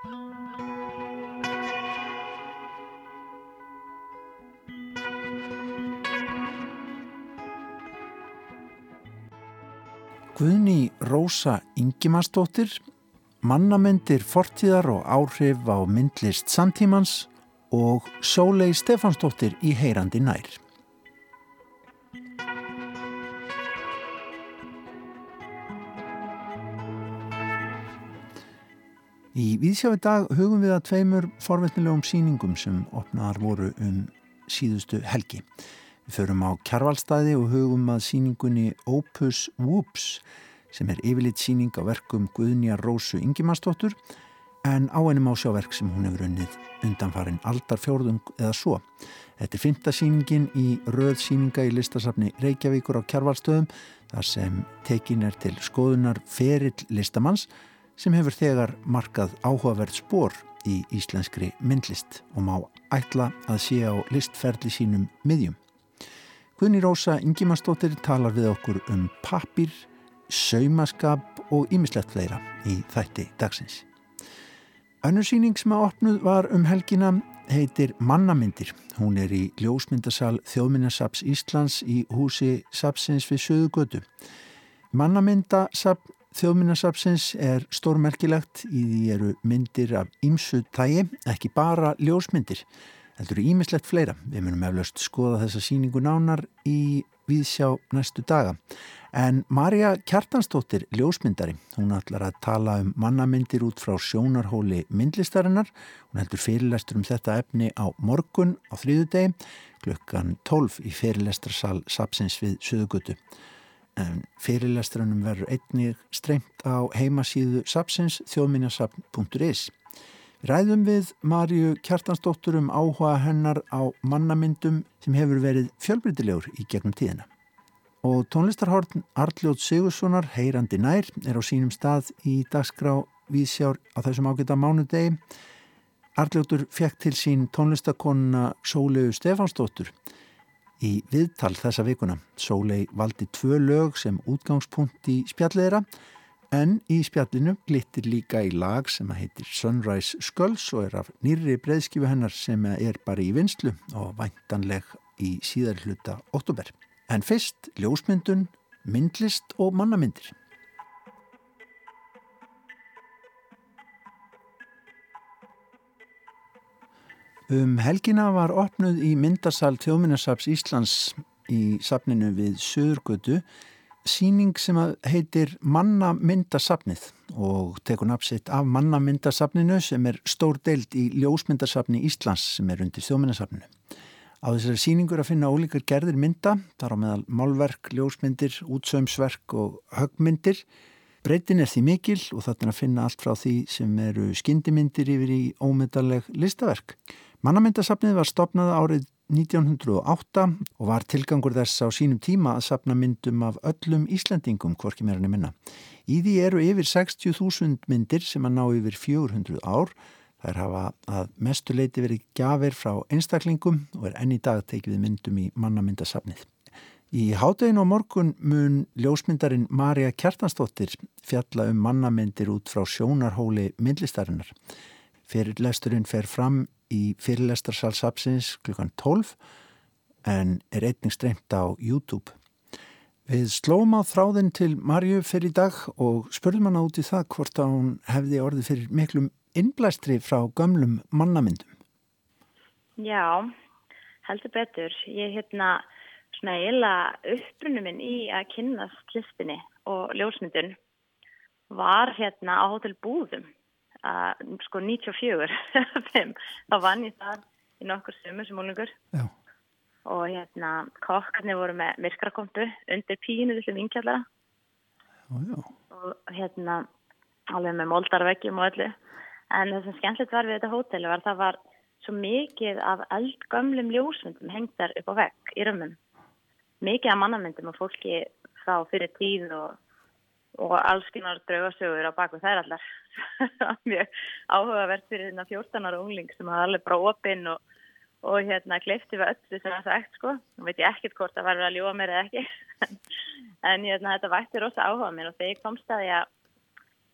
Guðni Rósa Ingimarsdóttir, mannamendir fortíðar og áhrif á myndlist samtímans og Sólei Stefansdóttir í heyrandi nær. Í Víðsjáfi dag hugum við að tveimur forvetnilegum síningum sem opnaðar voru um síðustu helgi. Við förum á kjarvalstæði og hugum að síningunni Opus Whoops sem er yfirleitt síning á verkum Guðnja Rósu Ingimarsdóttur en á henni má sjá verk sem hún hefur unnið undanfarin aldar fjórðung eða svo. Þetta er fymta síningin í röð síninga í listasafni Reykjavíkur á kjarvalstöðum þar sem tekin er til skoðunar ferill listamanns sem hefur þegar markað áhugaverð spór í íslenskri myndlist og má ætla að sé á listferðli sínum miðjum. Gunni Rósa Ingimarsdóttir talar við okkur um pappir, saumaskap og ýmislegt fleira í þætti dagsins. Önnur síning sem að opnuð var um helgina heitir Mannamyndir. Hún er í ljósmyndasal Þjóðminnasaps Íslands í húsi Sapsins við Söðugötu. Mannamyndasap Þjóðminnasapsins er stórmerkilegt í því eru myndir af ýmsu tægi, ekki bara ljósmyndir heldur ímislegt fleira. Við munum eflaust skoða þessa síningu nánar í viðsjá næstu daga. En Marja Kjartansdóttir, ljósmyndari, hún ætlar að tala um mannamyndir út frá sjónarhóli myndlistarinnar. Hún heldur fyrirlestur um þetta efni á morgun á þrýðudegi, klukkan 12 í fyrirlestrarsal Sapsins við Suðugutu. En fyrirlestrunum verður einnig streymt á heimasíðu Sapsins þjóðminjasapn.is. Ræðum við Marju Kjartansdóttur um áhuga hennar á mannamyndum sem hefur verið fjölbrytilegur í gegnum tíðina. Og tónlistarhorn Arljóð Sigurssonar, heyrandi nær, er á sínum stað í dagskrá Vísjár á þessum ágæta mánudegi. Arljóður fekk til sín tónlistakonuna Sólegu Stefansdóttur í viðtal þessa vikuna. Sólei valdi tvö lög sem útgangspunkt í spjalleira En í spjallinu glittir líka í lag sem heitir Sunrise Skulls og er af nýri breyðskifu hennar sem er bara í vinslu og væntanleg í síðar hluta oktober. En fyrst ljósmyndun, myndlist og mannamyndir. Um helgina var opnuð í myndasal Þjóðminnasaps Íslands í sapninu við Söðurgötu síning sem heitir Mannamyndasafnið og tekur nafsitt af Mannamyndasafninu sem er stór deild í Ljósmyndasafni Íslands sem er undir þjóminasafninu. Á þessari síningur að finna ólíkar gerðir mynda, þar á meðal málverk, ljósmyndir, útsömsverk og högmyndir. Breytin er því mikil og þetta er að finna allt frá því sem eru skyndimyndir yfir í ómyndaleg listaverk. Mannamyndasafnið var stopnað árið 1908 og var tilgangur þess á sínum tíma að sapna myndum af öllum Íslandingum, hvorki meira nefnina. Í því eru yfir 60.000 myndir sem að ná yfir 400 ár. Er hafa að mestuleiti verið gafir frá einstaklingum og er enn í dag tekið við myndum í mannamyndasafnið. Í hádegin og morgun mun ljósmyndarin Marja Kjartansdóttir fjalla um mannamyndir út frá sjónarhóli myndlistarinnar. Fyrirlesturinn fer fram í fyrirlestarsal Sapsins klukkan 12 en er einning streymt á YouTube. Við slóum á þráðin til Marju fyrir í dag og spurðum hana út í það hvort að hún hefði orðið fyrir miklum innblæstri frá gömlum mannamyndum. Já, heldur betur. Ég hérna svona eiginlega upprunum minn í að kynast listinni og ljósmyndun var hérna á hótel Búðum að sko 94 þá vann ég þar í nokkur sömur sem úlingur og hérna kokkarnir voru með myrkrakompu undir pínu þessum inkjallara og hérna alveg með moldarveggjum og öllu. En það sem skemmtilegt var við þetta hóteli var það var svo mikið af eldgömlum ljósmyndum hengtar upp á vegg í römmum. Mikið af mannamyndum og fólki frá fyrir tíð og og alls konar draugasögur á baku þær allar. Mjög áhugavert fyrir hérna 14 ára ungling sem hafa alveg bara opinn og, og hérna kleifti við öllu sem það sagt sko, nú veit ég ekkert hvort það var að ljúa mér eða ekki. En hérna þetta vætti rosa áhuga mér og þegar ég komst að ég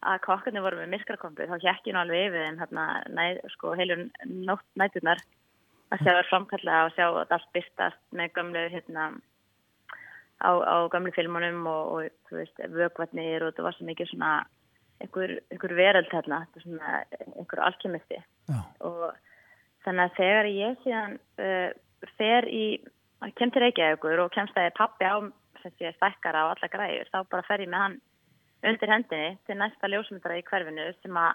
að kokkarnir voru með myrkrakompu þá hjekk ég nú alveg yfir þeim hérna, næ, sko, heilur nótt nætunar að sjá það framkalla og sjá að allt byrstast með gamlu hérna á, á gamlu filmunum og, og þú veist, vögvatnir og það var svo mikið svona einhver, einhver veröld hérna, svona einhver alkemisti og þannig að þegar ég síðan uh, fer í, kem til Reykjavíkur og kemst að ég pappi á sem sé stækkara á alla græður, þá bara fer ég með hann undir hendinni til næsta ljósmyndara í hverfinu sem að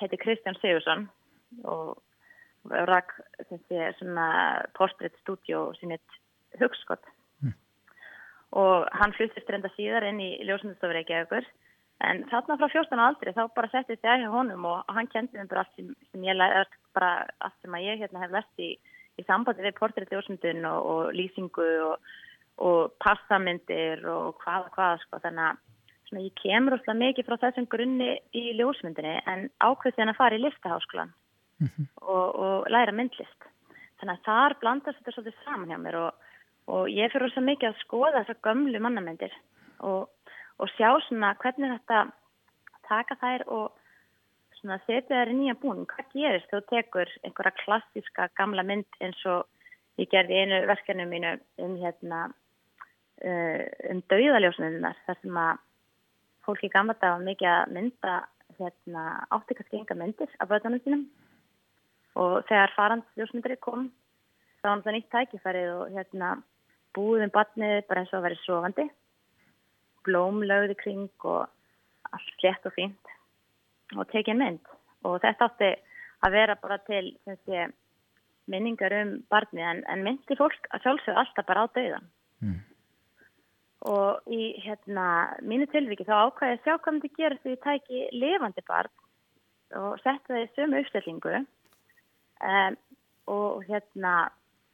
heiti Kristján Sigursson og rak svona portréttstúdjó sinnitt hugskott mm. Og hann flyttist reynda síðar inn í ljósmyndastofur Reykjavíkur en þarna frá 14 aldri þá bara settist ég að hjá honum og hann kendi mér bara allt sem, sem ég lært bara allt sem að ég hérna hef lest í, í sambandi við portréttljósmyndun og, og lýsingu og, og passamyndir og hvaða hvaða sko þannig að svona, ég kemur ósláð mikið frá þessum grunni í ljósmyndinni en ákveðið hann að fara í listaháskólan mm -hmm. og, og læra myndlist. Þannig að þar blandast þetta svolítið saman hjá mér og, og ég fyrir ósláð mikið að skoða þessar gömlu mannamyndir og, og sjá svona hvernig þetta taka þær og svona setja þær í nýja búin. Hvað gerist þú tekur einhverja klassiska gamla mynd eins og ég gerði einu verkefni mínu um hérna uh, um dauðaljósmyndunar þar sem að fólki gamla dag var mikið að mynda hérna, átti kannski enga myndir af börnunum sínum og þegar farandsljósmyndari kom þá var það nýtt tækifærið og hérna, búðum barnið bara eins og að vera sofandi. Blómlaugði kring og allt flett og fínt. Og tekið mynd. Og þetta átti að vera bara til sé, minningar um barnið en, en myndi fólk að sjálfsögða alltaf bara á dauðan mm. Og í hérna mínu tilviki þá ákvæði að sjá hvað myndi gera því að tæki levandi barn og setja það í sömu uppstillingu. Um, og hérna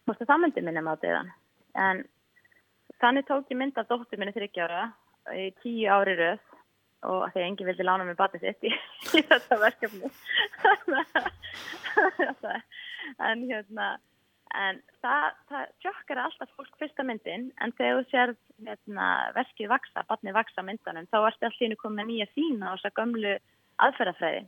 það myndi minna á döðan en þannig tók ég mynd af dóttur minni þryggjára í tíu ári röð og þegar engi vildi lána mig batið sitt í, í þetta verkefni. En hérna en það, það tjokkar alltaf fólk fyrsta myndin en þegar þú sér hérna, verkið vaksa, barnið vaksa myndanum þá ertu allir komið nýja sína á þessa gömlu aðferðafræði.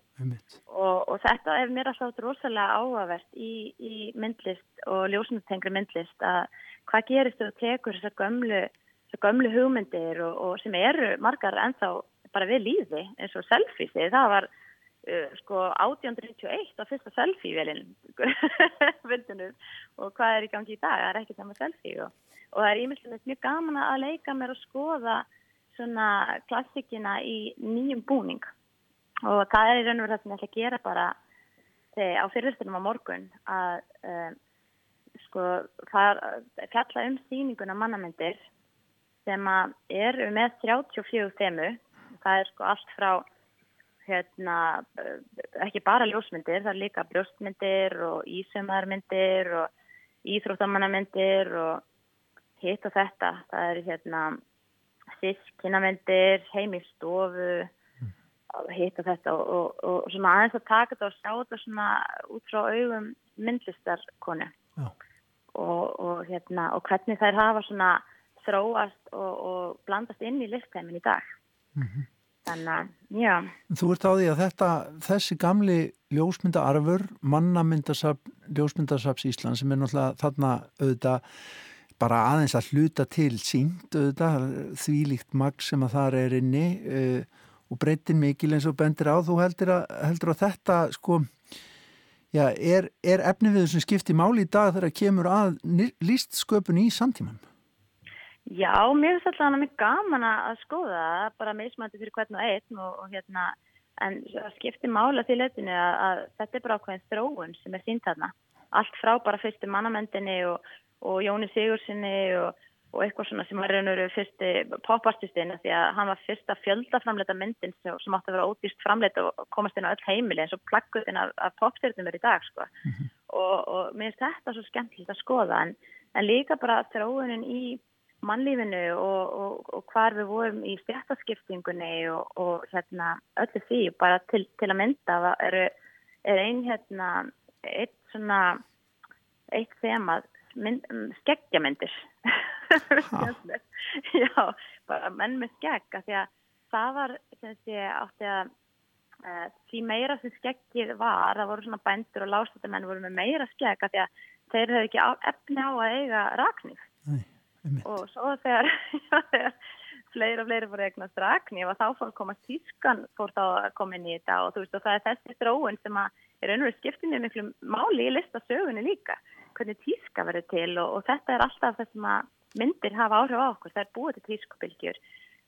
Og, og þetta er mér alltaf rosalega áhugavert í, í myndlist og ljósmyndtengri myndlist að hvað gerist þú tekur þessa gömlu, þessa gömlu hugmyndir og, og sem eru margar ennþá bara við líði eins og selfies það var Uh, sko 1891 á fyrsta selfie-velin og hvað er í gangi í dag? Það er ekki saman selfie og, og það er ímyndilegt mjög gaman að leika mér og skoða svona klassikina í nýjum búning. Og það er í raun og verið það sem ég ætla að gera bara þegar á fyrirstunum á morgun að um, sko það fjalla um síninguna mannamyndir sem að er með 34 þemu það er sko allt frá hérna, eh, ekki bara ljósmyndir, það er líka brjóstmyndir og ísömaðarmyndir og íþróttamannamyndir og hitt og þetta. Það eru hérna sískinamyndir, heim í stofu, mm. hitt og þetta og, og, og svona aðeins að taka þetta og sjá þetta svona út frá augum myndlistarkonu og, og hérna og hvernig þær hafa svona þróast og blandast inn í listheimin í dag. Mm -hmm. Þannig að, já. Þú ert á því að þetta, þessi gamli ljósmyndaarfur, mannamyndasafn, ljósmyndasaps Ísland sem er náttúrulega þarna auðvitað bara aðeins að hluta til sínt auðvitað, þvílíkt mag sem að það er inni uh, og breytin mikil eins og bendir á, þú heldur að, heldur að þetta sko, já, er, er efni við þessum skipti máli í dag þegar kemur að lístsköpun í samtímanum? Já, mér finnst alltaf mjög gaman að skoða bara meðsmætti fyrir hvern og einn og, og hérna, en það skiptir mála því leitinu að, að þetta er bara ákveðin þróun sem er sínt þarna. Allt frá bara fyrstu mannamendinni og, og Jóni Sigursinni og, og eitthvað svona sem var raun og veru fyrstu popartistinn því að hann var fyrsta fjöldaframleita myndin sem, sem átti að vera ódýst framleita og komast inn á öll heimili eins og plaggutinn af, af popstyrnum er í dag sko. Mm -hmm. Og mér finnst þetta svo skemmtilegt að skoða en, en líka bara þróunin í mannlífinu og, og, og hvar við vorum í stjættaskiptingunni og, og hérna öllu því bara til, til að mynda er, er ein hérna eitt svona eitt þemað mynd, skeggjamyndir já, bara menn með skegg því að það var átti að uh, því meira sem skeggið var, það voru svona bændur og lástættumenn voru með meira skegg að því að þeir hefði ekki efni á að eiga raknif og svo þegar, þegar fleiri og fleiri voru eignast raknif og þá fór að koma tískan fór þá að koma inn í þetta og þú veist og það er þessi þróun sem að er einhverju skiptinu miklu máli í listasögunni líka hvernig tíska verður til og, og þetta er alltaf það sem að myndir hafa áhrif á okkur, það er búið til tískubylgjur.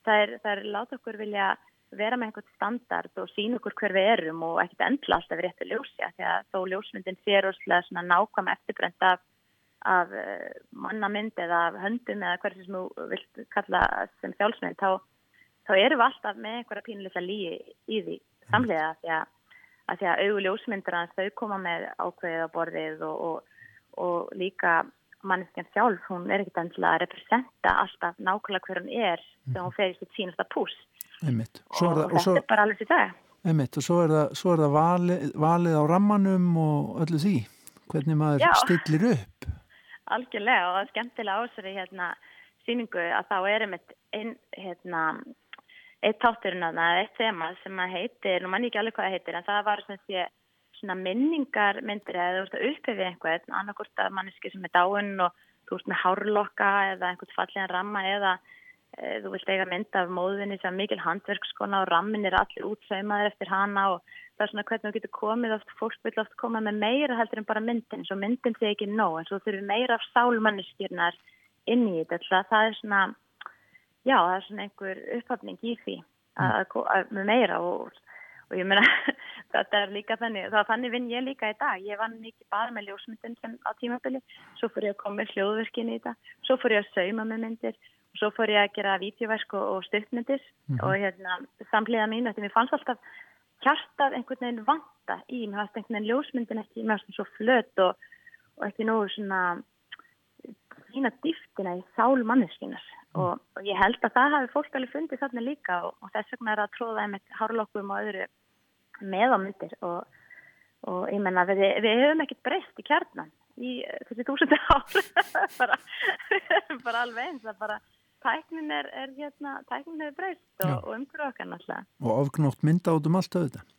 Það er, það er láta okkur vilja vera með einhvern standard og sína okkur hver við erum og ekkert endla alltaf við réttu ljósja því að þó ljósmyndin sér óslega svona nákvæm eftirbrend af, af uh, mannamynd eða af höndum eða hversu sem þú vilt kalla sem sjálfsmynd þá, þá erum við alltaf með einhverja pínulegsa líi í því samlega því að, að því að auðu ljósmyndir að þau koma með ákveðið á borðið og, og, og líka manneskjan sjálf, hún er ekkert endilega að representa alltaf nákvæmlega hver hún er þegar hún fer í sitt sínasta pús og, og þetta er bara alveg því það Einmitt, og svo er það, svo er það valið, valið á rammanum og öllu því. Hvernig maður Já. stillir upp. Algjörlega og það er skemmtilega ásari hérna síningu að þá er einmitt einn hérna eitt táturinn að það, eitt þema sem að heitir, nú mann ekki alveg hvað það heitir en það var sem sé svona minningar myndir eða þú veist að upphefið einhvern annarkort að manneski sem er dáinn og þú veist með hárlokka eða einhvern fallega ramma eða e, þú vilt eiga mynd af móðinni sem mikil handverkskona og rammin er allir útsaumaður eftir hana og það er svona hvernig þú getur komið oft, fólk vil oft koma með meira heldur en bara myndin, svo myndin sé ekki nóg en svo þurfum meira af sálmanneskirnar inn í þetta, það er svona já, það er svona einhver upphafning í því að, að, að, með meira og og ég meina þetta er líka þannig þá þannig vinn ég líka í dag. Ég vann ekki bara með ljósmyndin sem á tímabili. Svo fór ég að koma með hljóðverkin í þetta svo fór ég að sauma með myndir. Og svo fór ég að gera vítjuverk og, og stuttmyndir. Mm -hmm. og hérna samlega mín þetta mér fannst alltaf hjartað einhvern veginn vanta í. Mér fannst einhvern veginn ljósmyndin ekki mér fannst svo flött og, og ekki nógu svona sína dýftina í sál manneskinar mm. og, og ég held að það hafi fólk alveg fundið þarna líka og, og þess vegna er að tróða einmitt hárlokkum og öðru með á myndir og, og ég menna við, við hefum ekkert breyst í kjarnan í þessi þúsundu ár. Bara, bara alveg eins að bara tæknin er, er hérna tæknin hefur breyst og, og okkar náttúrulega. Og ofgnótt mynda át um allt auðvitað.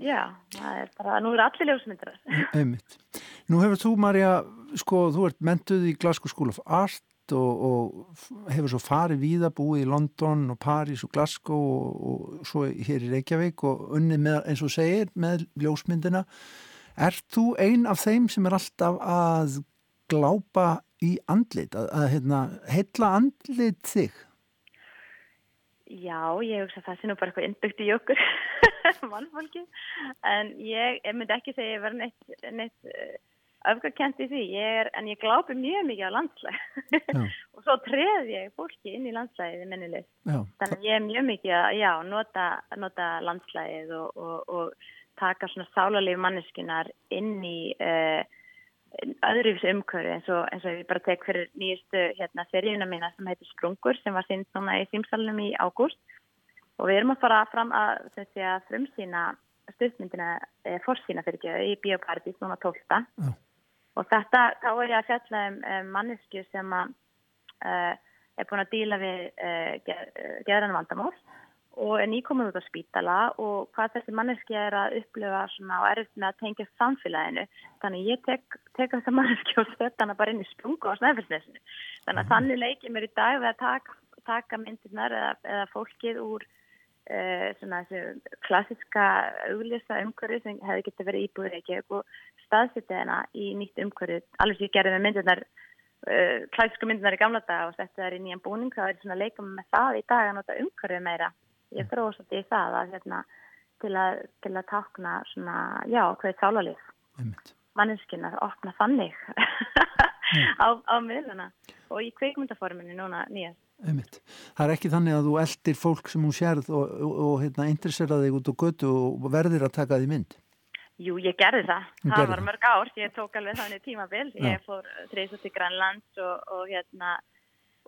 Já, það er bara, nú er allir ljósmyndir Einmitt. Nú hefur þú Marja, sko, þú ert mentuð í Glasgow School of Art og, og hefur svo farið víða búið í London og Paris og Glasgow og, og svo hér í Reykjavík og unnið með, eins og segir, með ljósmyndina. Er þú ein af þeim sem er alltaf að glápa í andlit, að, að hérna, heilla andlit þig? Já, ég hugsa að það sé nú bara eitthvað innbyggt í okkur mannfólki, en ég, ég myndi ekki segja að ég verði neitt, neitt öfgakent í því, ég er, en ég glápi mjög mikið á landslæg og svo treð ég fólki inn í landslægið í minnileg, þannig að ég er mjög mikið að, já, nota, nota landslægið og, og, og taka svona sálarlíf manneskunar inn í uh, öðrufis umkörðu eins eins og ég bara tek fyrir nýjastu hérna seríuna mína sem heitir Sprungur sem var sínt núna í símsalunum í ágúst. Og við erum að fara fram að, að frumsýna stuðmyndina, eh, forsýna fyrir ekki í Bíopartís núna 12. Mm. Og þetta, þá er ég að fjalla um, um mannesku sem að uh, er búin að díla við uh, geðrann vandamál og er nýkominn út á spítala og hvað þessi manneski er að upplifa svona og erfitt með að tengja samfélaginu. Þannig ég tek, tek þessa manneski og setja hana bara inn í sprungu á snæfellsnesinu. Þannig að þannig leikir mér í dag við að taka, taka myndirnar eða, eða fólkið úr svona þessu klassiska auglista umhverju sem hefði getið verið íbúður ekki og staðsitið hana í nýtt umhverju alveg sem ég gerði með myndirnar uh, klassísku myndirnar í gamla dag og setti þær í nýjan búning þá er svona leikum með það í dag að nota umhverju meira. Ég þróst þetta í það að, hérna, til, að, til að takna svona, já, hvað er sálalíf manninskinar, opna þannig á, á miðluna og í kveikmyndaforminu núna nýjast Einmitt. Það er ekki þannig að þú eldir fólk sem hún sérð og, og, og hérna, interessera þig út á götu og verðir að taka því mynd Jú, ég gerði það. Hún það gerði var mörg ár, ég tók alveg þannig tímabil. Já. Ég fór þreysast til Grænlands og, og hérna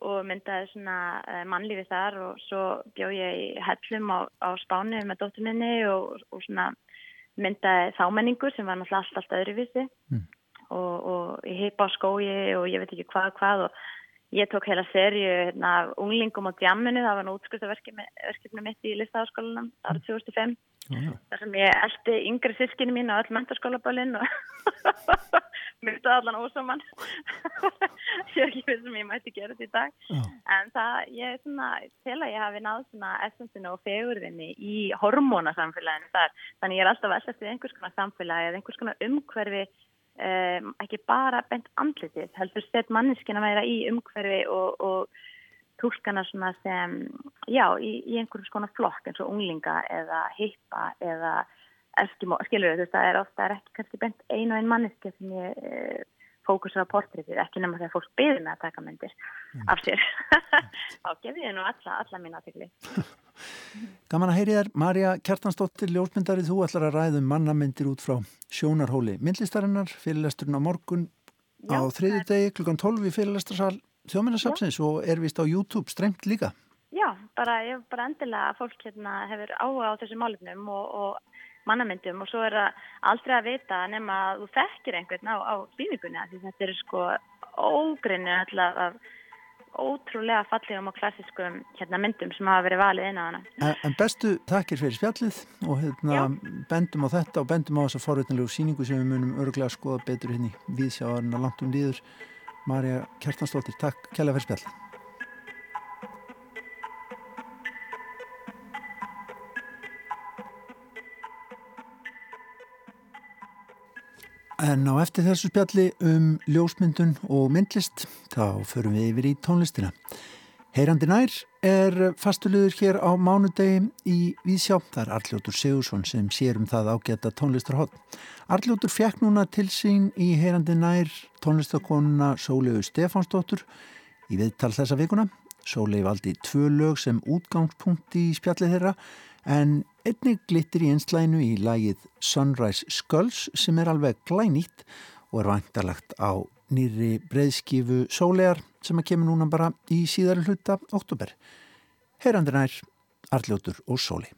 og myndaði svona uh, mannlífi þar og svo bjóð ég í hellum á, á spánu með dóttur minni og, og svona myndaði þámenningur sem var náttúrulega allt, allt öðruvísi mm. og, og ég heipa á skói og ég veit ekki hvað hvað og ég tók heila serju hérna, unglingum á djamminu, það var nú útskriftaverkefni mitt í listaháskólanum árið 2005 þar sem ég eldi yngri sískinu mín á öll mentarskólabölinn og myrtu allan ósamann ég er ekki fyrir sem ég mæti gera þetta í dag. Já. en það, ég er svona til að ég hafi náð svona essensinu og fegurðinni í hormónasamfélaginu þar. Þannig ég er alltaf alltaf til einhvers konar samfélagi eða einhvers konar umhverfi um, ekki bara bent andlitið heldur sett manneskina meira í umhverfi og, og tólkana svona sem, já, í, í einhverjum svona flokk eins og unglinga eða hippa eða eskimo, skilur þú veist, það er ofta er ekki kannski bent einu og einn manneski sem ég e, fókusur á portrétið, ekki nema þegar fólk byrði með að taka myndir mm. af sér þá gefið ég nú alla, alla mín aðtegli Gaman að heyri þér, Marja Kjartansdóttir ljósmyndarið, þú ætlar að ræðum mannamyndir út frá sjónarhóli myndlistarinnar, fyrirlesturinn á morgun Já, á þriðju degi klukkan 12 í fyrirlestrarsal þjóminnarsapsins og er vist á YouTube strengt líka. Já, bara, ég bara endilega að fólk hérna, hefur áhuga á þessu málefnum og, og mannamyndum og svo er það aldrei að vita nema að þú þekkir einhvern á, á svíningunni því þetta eru sko ógrinni alltaf af ótrúlega fallegum og klassiskum hérna, myndum sem hafa verið valið inn á hana. En, en bestu takkir fyrir spjallið og hérna, bendum á þetta og bendum á þessa forvétnilegu síningu sem við munum öruglega að skoða betur hérna í viðsjáðarinn að langt um líður Marja Kjartansdóttir, takk kælega fyrir spjall. En á eftir þessu spjalli um ljósmyndun og myndlist þá förum við yfir í tónlistina. Heyrandi nær er fastulegur hér á mánudegi í Vísjá. Það er Arljótur Sigursson sem sér um það ágæta tónlistarhótt. Arljótur fekk núna til sín í Heyrandi nær tónlistarkonuna Sólegu Stefánsdóttur í viðtal þessa vikuna. Sólegu valdi tvö lög sem útgangspunkt í spjallið þeirra en einnig glittir í einslæinu í lagið Sunrise Skulls sem er alveg glænýtt og er vantarlagt á nýri breyðskifu Sólegar sem að kemur núna bara í síðar hluta oktober. Heyrandinær, Arljótur og Sóli.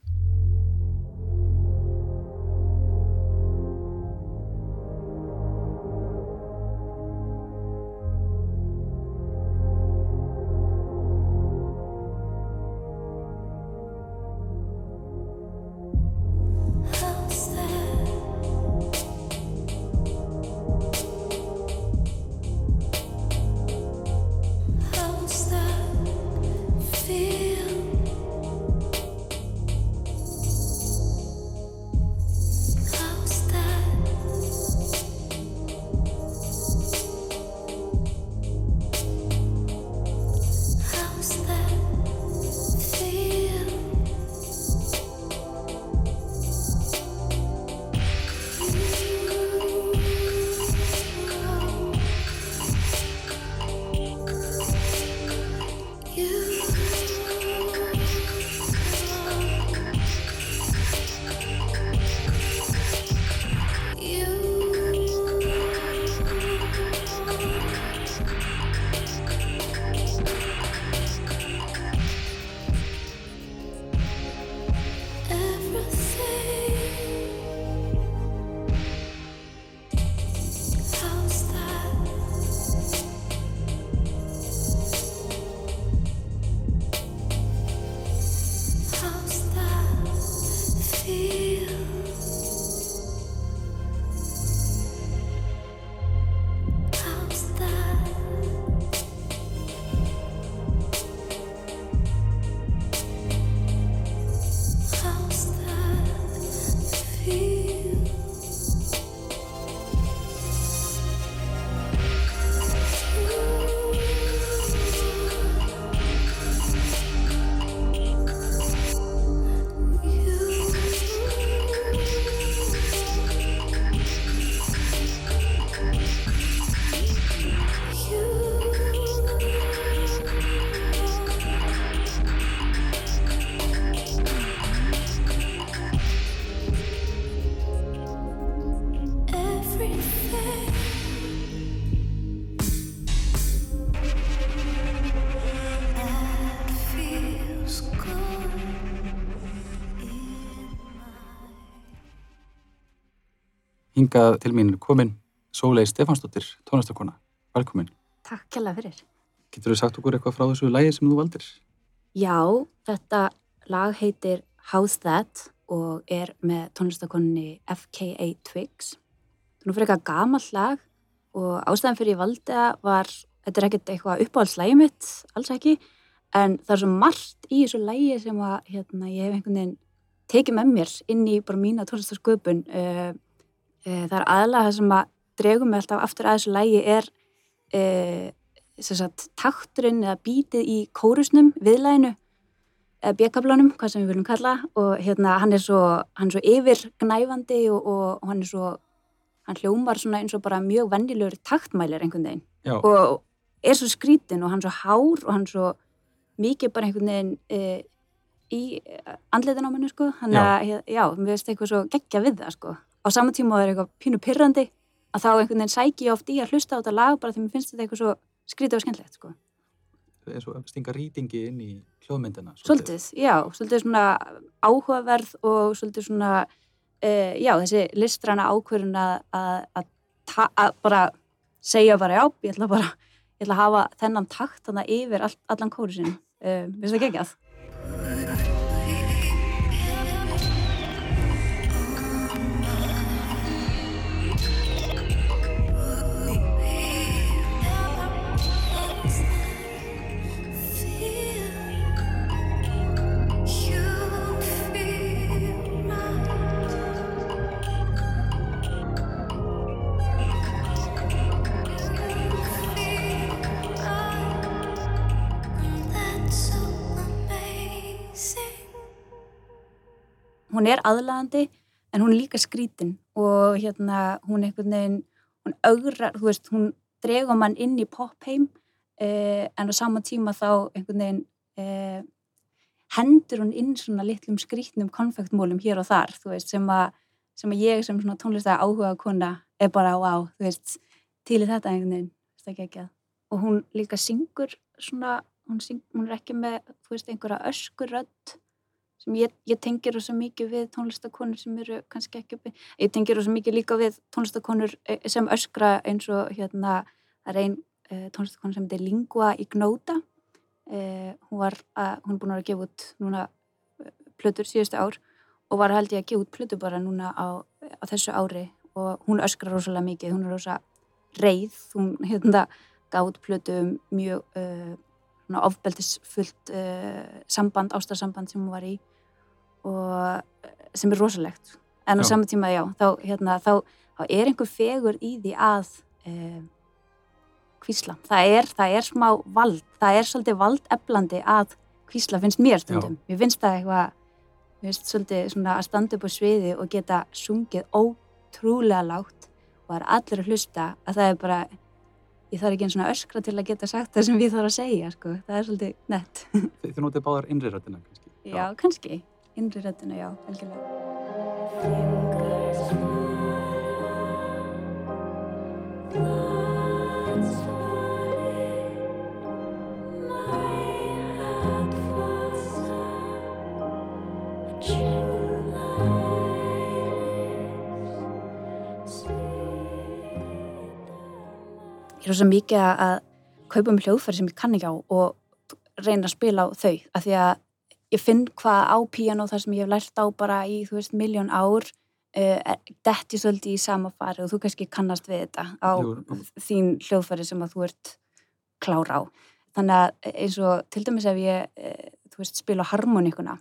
Hingað til mín komin Sólei Stefansdóttir, tónlistakona. Velkomin. Takk kjalla fyrir. Getur þú sagt okkur eitthvað frá þessu lægi sem þú valdir? Já, þetta lag heitir How's That og er með tónlistakonni FKA Twigs. Það er fyrir eitthvað gamall lag og ástæðan fyrir ég valdi það var, þetta er ekkert eitthvað uppáhaldslægi mitt, alls ekki, en það er svo margt í þessu lægi sem að hérna, ég hef einhvern veginn tekið með mér inn í bara mína tónlistasköpun. Uh, uh, það er aðalega það sem að dregum mig alltaf aftur að þessu lægi er uh, sagt, takturinn eða bítið í kórusnum, viðlæginu eða bjökkablanum, hvað sem við viljum kalla og hérna hann er svo, hann er svo yfirgnæfandi og, og, hann er svo hann hljómar svona eins og bara mjög vennilegur taktmælir einhvern veginn. Já. og er svo skrítin og hann er svo hár og hann er svo mikið bara einhvern veginn e, í andleitin á manni sko. Hann já, já, mér veist eitthvað svo geggja við það sko á sama tíma er eitthvað pínu pyrrandi að þá einhvern veginn sæki ég oft í að hlusta á þetta lag bara því mér finnst þetta eitthvað svo skrítið og skemmtilegt sko eins og að stinga rýtingi inn í hljóðmyndina. Svolítið, já, svolítið svona áhugaverð og svolítið svona, uh, já, þessi listræna ákvörðun að, bara segja bara, já, ég ætla bara, ég ætla að hafa þennan takt þannig yfir all, allan kóru sinni. Uh, Vistu það geggjað? Hún er aðlagandi en hún er líka skrítin og hérna hún einhvern veginn, hún augrar, þú veist, hún dregur mann inn í popheim uh, en á sama tíma þá einhvern veginn uh, hendur hún inn svona litlum skrítnum konfektmólum hér og þar, þú veist, sem að, sem að ég sem svona tónlistæða áhuga kona er bara, wow, þú veist, til í þetta einhvern veginn, það ekki ekki að. Og hún líka syngur svona, hún, syng, hún er ekki með, þú veist, einhverja öskurödd sem ég, ég tengir rosa mikið við tónlistakonur sem eru kannski ekki uppi. Ég tengir rosa mikið líka við tónlistakonur eh, sem öskra eins og hérna, það er ein uh, tónlistakonur sem heitir Lingua Ignota. Uh, hún var, að, hún er búin að gefa út núna plötur síðustu ár og var held ég að gefa út plötur bara núna á, á þessu ári og hún öskra rosalega mikið, hún er rosa reið, hún hérna gaf út plötu um mjög uh, ofbeldisfullt samband, ástarsamband sem hún var í og sem er rosalegt en á Já. saman tíma, já, þá, hérna, þá, þá er einhver fegur í því að uh, kvísla það er, það er smá vald það er svolítið valdeflandi að kvísla finnst mér stundum, mér finnst það eitthvað mér finnst svolítið svona að standa upp á sviði og geta sungið ótrúlega lágt og það er allir að hlusta að það er bara ég þarf ekki einn svona öskra til að geta sagt það sem við þarf að segja, sko. Það er svolítið nett. Þið, þið notið báðar innri röddina kannski. Já, kannski. Innri röddina, já, velkjörlega. Ég er svo mikið að kaupa um hljóðfæri sem ég kann ekki á og reyna að spila á þau af því að ég finn hvað á píano þar sem ég hef lært á bara í, þú veist, miljón ár uh, detti svolítið í sama fari og þú kannski kannast við þetta á Jú. þín hljóðfæri sem að þú ert klár á. Þannig að eins og til dæmis ef ég, uh, þú veist, spila harmoníkuna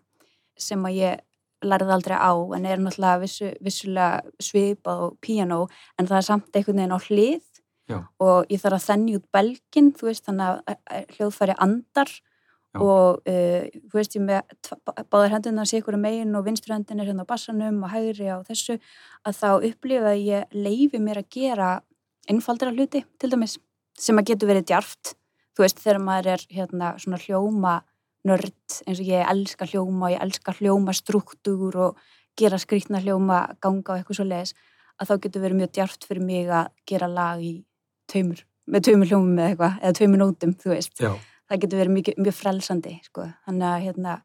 sem að ég lærði aldrei á en er náttúrulega vissu, vissulega svipað og píano en það er samt einhvern veginn á hlið Já. og ég þarf að þennja út belgin, þú veist, þannig að hljóðfæri andar Já. og uh, þú veist, ég með báðar hendurna sé ykkur megin og vinstri hendin er hérna á bassanum og hægri á þessu, að þá upplifa að ég leifi mér að gera einfaldra hluti, til dæmis sem að getur verið djarft, þú veist, þegar maður er hérna svona hljóma nörd, eins og ég elska hljóma og ég elska hljóma struktúr og gera skrýtna hljóma, ganga og eitthvað svo leiðis, að þá getur verið mjög djarft fyrir mig að gera lag í taumur, með taumur hljómum eða eitthvað, eða taumur nótum, þú veist. Já, Það getur verið mjög, mjög frelsandi, sko. Þannig að, hérna,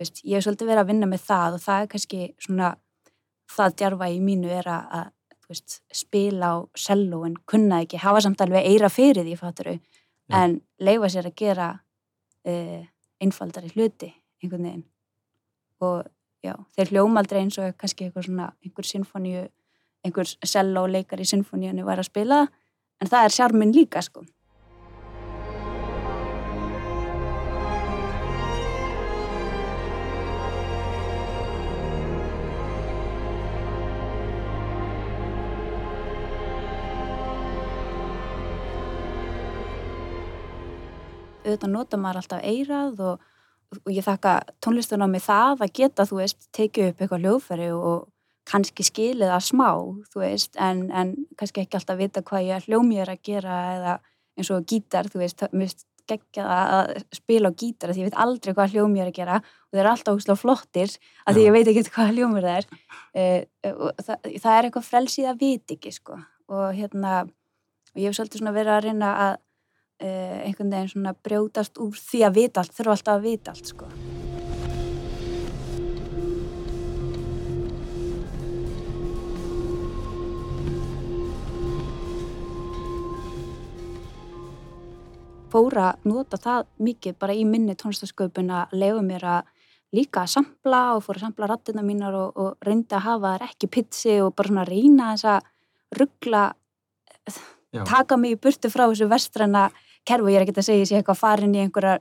veist, ég hef svolítið verið að vinna með það og það er kannski svona, það djarfa í mínu er að, að veist, spila á cello en kunna ekki, hafa samt alveg eira fyrir því, fatturu, Já. en leifa sér að gera uh, einfaldari hluti einhvern veginn og já, þeir hljóma aldrei eins og kannski eitthvað svona, einhver sinfoníu einhver selló leikar í sinfoníunni var að spila en það er sjarminn líka sko auðvitað nota maður alltaf eirað og, og ég þakka tónlistun á mig það að geta, þú veist, tekið upp eitthvað hljóðfæri og kannski skilið það smá, þú veist, en, en kannski ekki alltaf vita hvað ég hljómi er að gera eða eins og gítar, þú veist, mér finnst geggjað að spila á gítar því ég veit aldrei hvað hljómi er að gera og þeir eru alltaf ósláð flottir að því ég veit ekki hvað hljómur það er. Uh, og það, það er eitthvað frelsið að vita ekki, sko og hérna, og ég hef svolítið svona verið að reyna að uh, einhvern veginn svona brjótast úr því að vita allt, þurfa alltaf að vita allt sko. Fóra að nota það mikið bara í minni tónlistasköpun að leifa mér að líka að sampla og fóra að sampla rattina mínar og, og reynda að hafa þær ekki pitsi og bara svona reyna þess að ruggla taka mig í burtu frá þessu vestræna kerfu, ég er ekki að segja ég sé eitthvað farin í einhverja,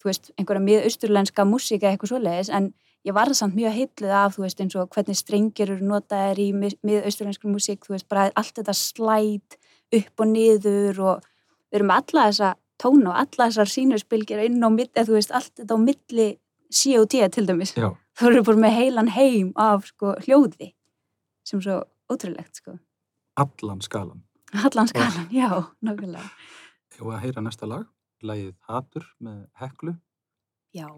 þú veist, einhverja miðausturlenska músíka eða eitthvað svoleiðis, en ég var samt mjög heitluð af, þú veist, eins og hvernig strengir eru notaðir í miðausturlenskri músík, þú veist, bara allt þetta slæt upp og niður og við erum alla þessa tóna og alla þessar sínurspilgir inn á milli, þú veist, allt þetta á milli C og D til dæmis. Já, Þú eru bara með heilan heim af, sko, hljóði sem svo ótrúlegt, sko. allan skalan. Allan skalan, já, nákvæmlega. Og að heyra næsta lag, lagið Hatur með Heklu. Já.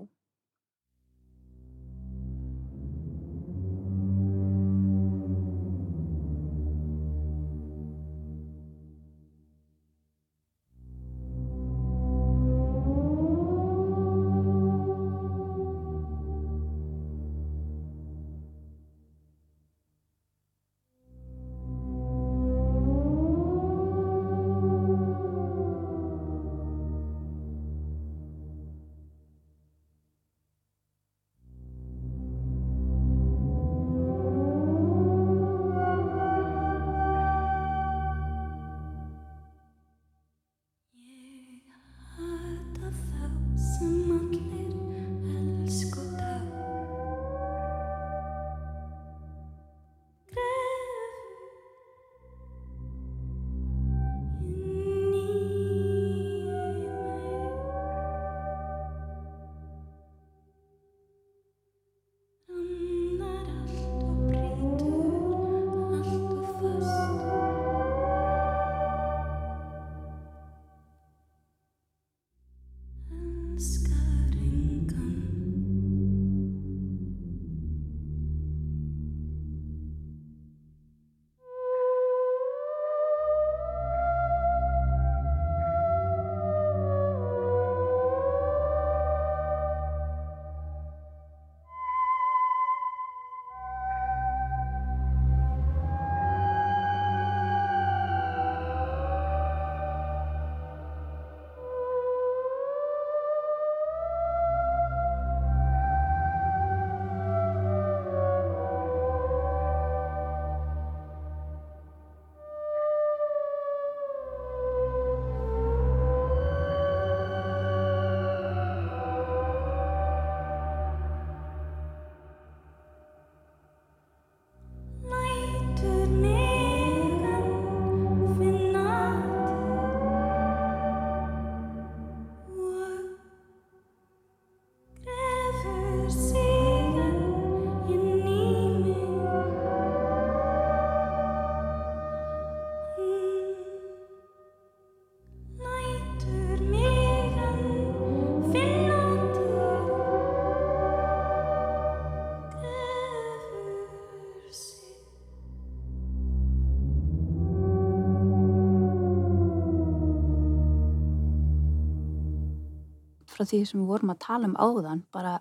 Frá því sem við vorum að tala um áðan bara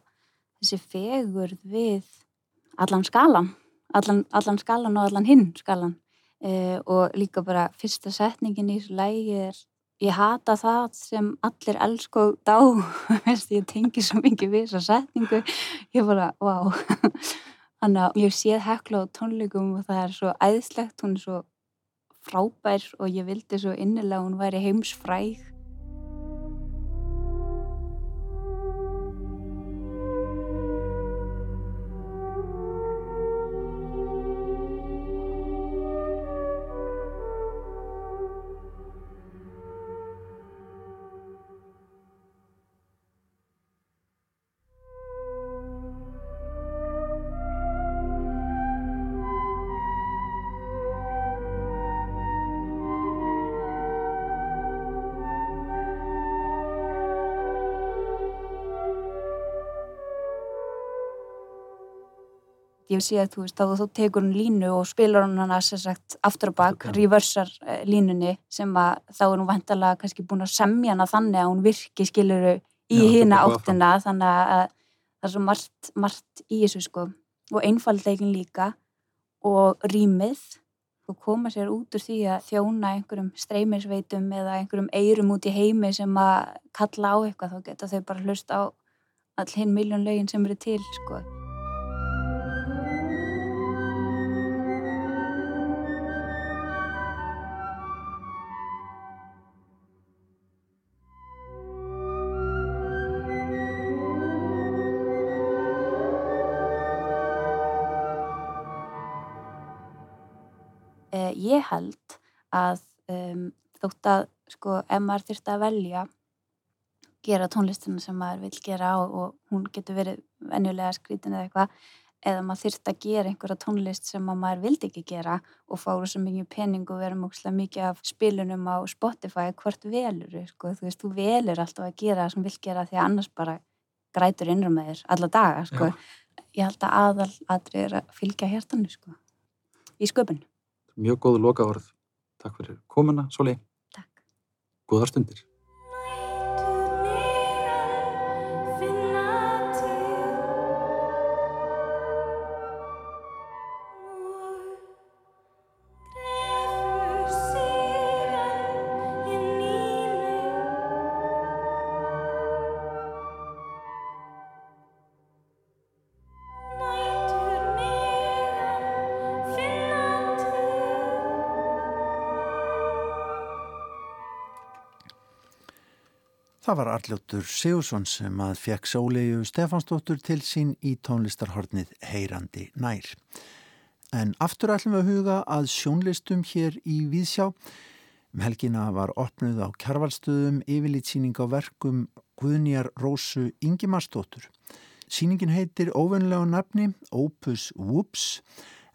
þessi fegurð við allan skalan allan, allan skalan og allan hinn skalan eh, og líka bara fyrsta setningin í þessu lægi er ég hata það sem allir elsku dá ég tengi svo mikið við þessa setningu. Ég bara, vá. Þannig að ég séð hekla á tónleikum og það er svo æðislegt hún er svo frábær og ég vildi svo innilega hún væri heimsfræg ég sé að þú veist, þá þú tekur hún línu og spilar hún hana sem sagt aftur og bak, Aftur, já. reversar eh, línunni sem að þá er hún vantalega kannski búin að semja hana þannig að hún virki skiluru í bara áttina þannig að það er svo margt, margt í þessu sko og einfaldleikin líka og rýmið og koma sér út úr því að þjóna einhverjum streymisveitum eða einhverjum eirum út í heimi sem að kalla á eitthvað þá geta þau bara hlust á all hinn miljón lögin sem eru til sko. Eh, ég held að um, þótt að sko, ef maður þyrfti að velja gera tónlistina sem maður vil gera og, og hún getur verið venjulega skrítin eða eitthvað eða maður þyrfti að gera einhverja tónlist sem að maður vildi ekki gera og fá rosa mikið pening og vera múkslega mikið af spilunum á Spotify hvort velur, sko, þú veist, þú velur alltaf að gera það sem vil gera því að annars bara grætur innra með þér alla daga, sko. Ég held að aðal aðri er að fylgja hjartanu, sko, í sköpun. Mjög góð loka orð. Takk fyrir komuna, Soli. Takk. Góðar stundir. Það var Arljóttur Sigursson sem að fekk Sólegu Stefansdóttur til sín í tónlistarhornið Heyrandi nær. En aftur ætlum við að huga að sjónlistum hér í Víðsjá. Um helgina var opnuð á kjarvalstöðum yfirlitsýning á verkum Guðnýjar Rósu Ingimarsdóttur. Sýningin heitir óvenlega nafni Opus Whoops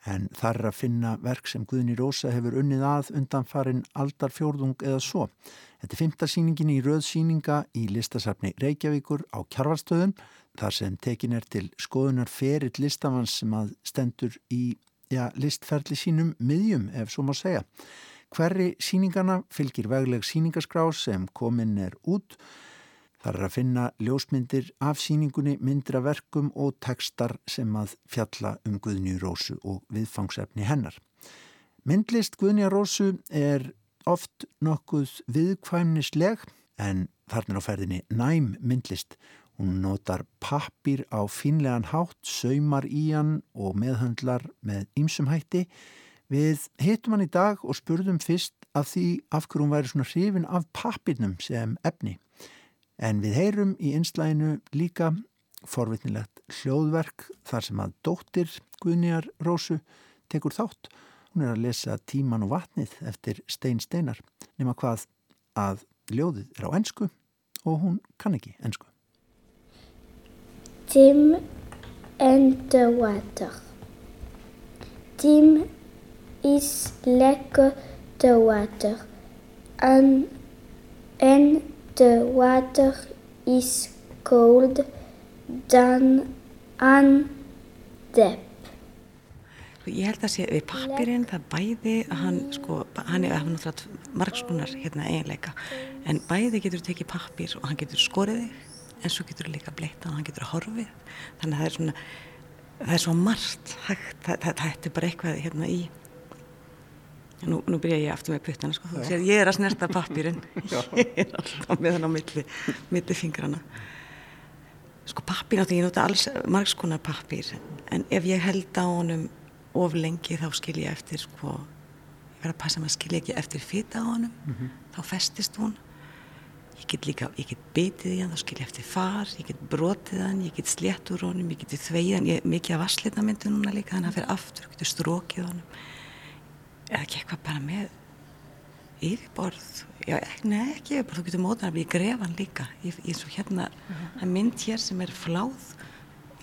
en þar er að finna verk sem Guðni Rósa hefur unnið að undan farin aldarfjórðung eða svo. Þetta er fymta sýningin í röð sýninga í listasafni Reykjavíkur á Kjarvalstöðum þar sem tekin er til skoðunar ferill listamanns sem að stendur í ja, listferli sínum miðjum ef svo má segja. Hverri sýningana fylgir vegleg sýningaskrá sem komin er út Þar er að finna ljósmyndir af síningunni, myndir af verkum og tekstar sem að fjalla um Guðnju Rósu og viðfangsefni hennar. Myndlist Guðnja Rósu er oft nokkuð viðkvæmnisleg en þarna á ferðinni næm myndlist. Hún notar pappir á fínlegan hátt, saumar í hann og meðhöndlar með ýmsum hætti. Við hittum hann í dag og spurðum fyrst af því af hverju hún væri svona hrifin af pappirnum sem efni. En við heyrum í einslæginu líka forvitnilegt hljóðverk þar sem að dóttir Guðnýjar Rósu tekur þátt. Hún er að lesa Tíman og vatnið eftir Stein Steinar nema hvað að ljóðið er á ensku og hún kann ekki ensku. Tim and the water. Tim is like the water and, and the water is cold than and deep. Sko, Ég held að sé við pappirinn, það bæði að hann, sko, hann er náttúrulega margskonar hérna eiginleika, en bæði getur tekið pappir og hann getur skorið þig, en svo getur líka bleitt og hann getur horfið, þannig að það er svona, það er svo margt hægt, það, það, það er bara eitthvað hérna í, Nú, nú byrja ég aftur með puttana sko, þú sér ég er að snerta pappirinn, ég er alltaf með hann á milli, milli fingrana. Sko pappir náttúrulega, ég nota alls margskonar pappir, en ef ég held á honum of lengi þá skil ég eftir sko, ég verð að passa maður að skilja ekki eftir fita á honum, þá festist hún. Ég get líka, ég get bitið í hann, þá skil ég eftir far, ég get brotið hann, ég get slétt úr honum, ég get þveið hann, ég er mikið af vasslitnamyndu núna líka, þannig að hann fer aftur, getur strókið honum. Eða ekki eitthvað bara með yfirborð, já, nei, ekki yfirborð, þú getur mótað hann, ég gref hann líka, ég svo hérna, það mynd hér sem er fláð,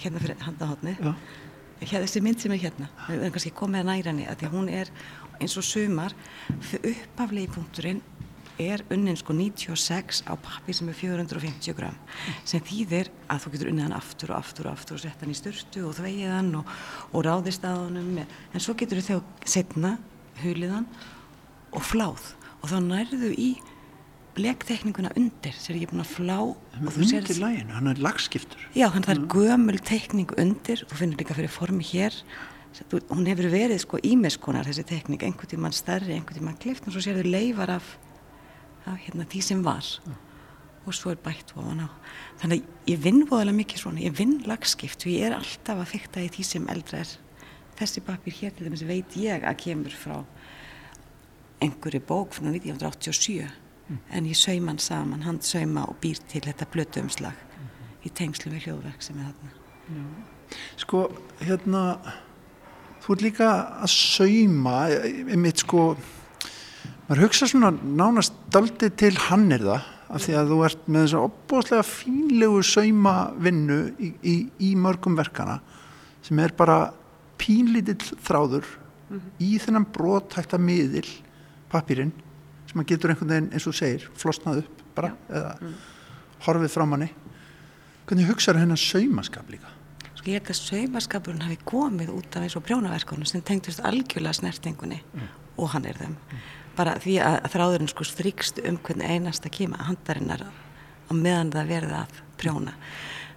hérna fyrir handahotni, hérna, þessi mynd sem er hérna, við erum kannski komið að næra henni, að því að hún er eins og sumar, uppaflegi punkturinn er unnin sko 96 á pappi sem er 450 gram sem þýðir að þú getur unnið hann aftur og aftur og aftur og sett hann í styrtu og þvegið hann og, og ráðist að honum. En svo getur þegar setna hulið hann og fláð og þá nærðu í blektekninguna undir ég er búin að flá og Undir læginu, hann er lagskiptur. Já, að það er gömul tekning undir, þú finnur líka fyrir formi hér, hún hefur verið sko ímiskonar þessi tekning, einhvern tímann stærri, einhvern tímann klift og svo sérðu leifar af, af hérna, því sem var og svo er bætt ofan á. Þannig að ég vinn voðalega mikið svona, ég vinn lagskipt og ég er alltaf að fykta í því sem eldra er. Þessi papir hér til dæmis veit ég að kemur frá einhverju bók frá 1987 en ég sauma hann saman, hann sauma og býr til þetta blötuumslag í tengslu við hljóðverk sem er þarna. Sko, hérna, þú ert líka að sauma, einmitt sko, maður hugsa svona nánast daldið til hannirða af því að þú ert með þess að opbóðslega fínlegu saumavinnu í, í, í mörgum verkana sem er bara pínlítill þráður í þennan brothækta miðil pappirinn sem maður getur einhvern veginn eins og segir flosnað upp bara eða horfið frá manni hvernig hugsaður hennar saumaskap líka? Sko ég held að saumaskapurinn hafi komið út af eins og prjónaverkunum sem tengdust algjörlega snertingunni og hann er þeim. Bara því að þráðurinn sko strykst um hvern einasta kima handarinnar á meðan það verði að prjóna.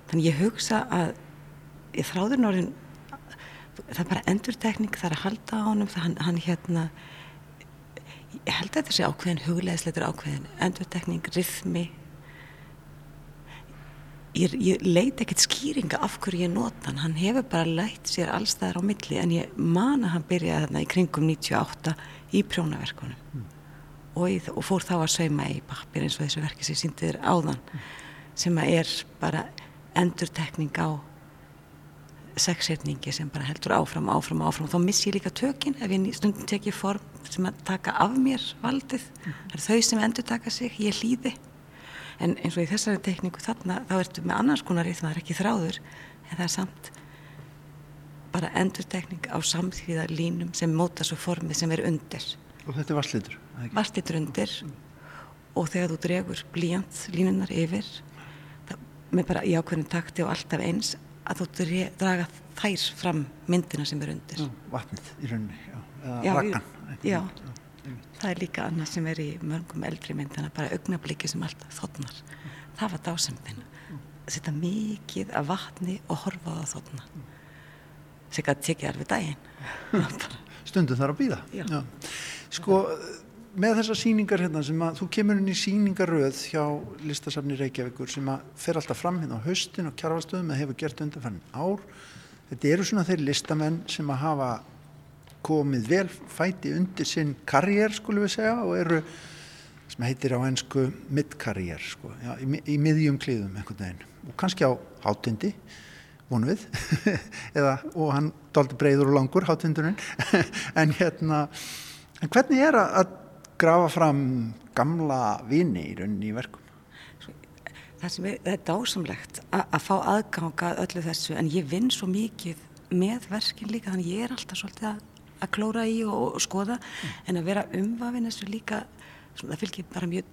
Þannig ég hugsa að þráðurinn orðin, það er bara endurtekning, það er að halda á honum, hann, hann hérna, ég held að þetta sé ákveðin hugleðisleitur ákveðin, endurtekning, rithmi, ég, ég leit ekkert skýringa af hverju ég nota hann, hann hefur bara lætt sér allstæðar á milli en ég man að hann byrjaði þarna í kringum 98 í prjónaverkunum. Og, í, og fór þá að sauma í pappir eins og þessu verki sem sýndi þér áðan sem að er bara endurtekning á sexsetningi sem bara heldur áfram, áfram, áfram. Þá miss ég líka tökin ef ég stundum tek ég form sem að taka af mér valdið. Það er þau sem endur taka sig, ég hlýði. En eins og í þessari tekningu þarna þá ertu með annars konar rithma, það er ekki þráður en það er samt bara endurtekning á samþýða línum sem móta svo formið sem er undir. Og þetta er vasslitur varstitur undir. Og þegar þú dregur blíjant línunar yfir með bara í ákveðinu takti og alltaf eins að þú draga þær fram myndina sem er undir. Vatnið í rauninni já, Já, raggan já. það er líka annað sem er í mörgum eldri myndina bara augnabliki sem alltaf þotnar. Það var dásemdin. Að setja mikið af vatni og horfa á það þotna. Sem gæti tekið alveg daginn. Stundum þar að býða sko með þessar sýningar hérna sem að þú kemur inn í sýningaröð hjá listasafni Reykjavíkur sem að fer alltaf fram hérna á haustin og kjarfastöðum eða hefur gert undanfann ár. Þetta eru svona þeir listamenn sem að hafa komið vel fæti undir sinn karriér skulum við segja og eru sem heitir á ennsku mid-karriér sko, já, í, í miðjum klíðum einhvern veginn. Og kannski á hátindi vonum við eða, og hann daldi breyður og langur hátindurinn. En hérna en hvernig er að grafa fram gamla vini í rauninni í verkum. Það sem er, það er dásamlegt að, að fá aðganga að öllu þessu en ég vinn svo mikið með verkin líka þannig ég er alltaf svolítið að, að klóra í og, og skoða en að vera umvafin þessu líka svona, það fylgir bara mjög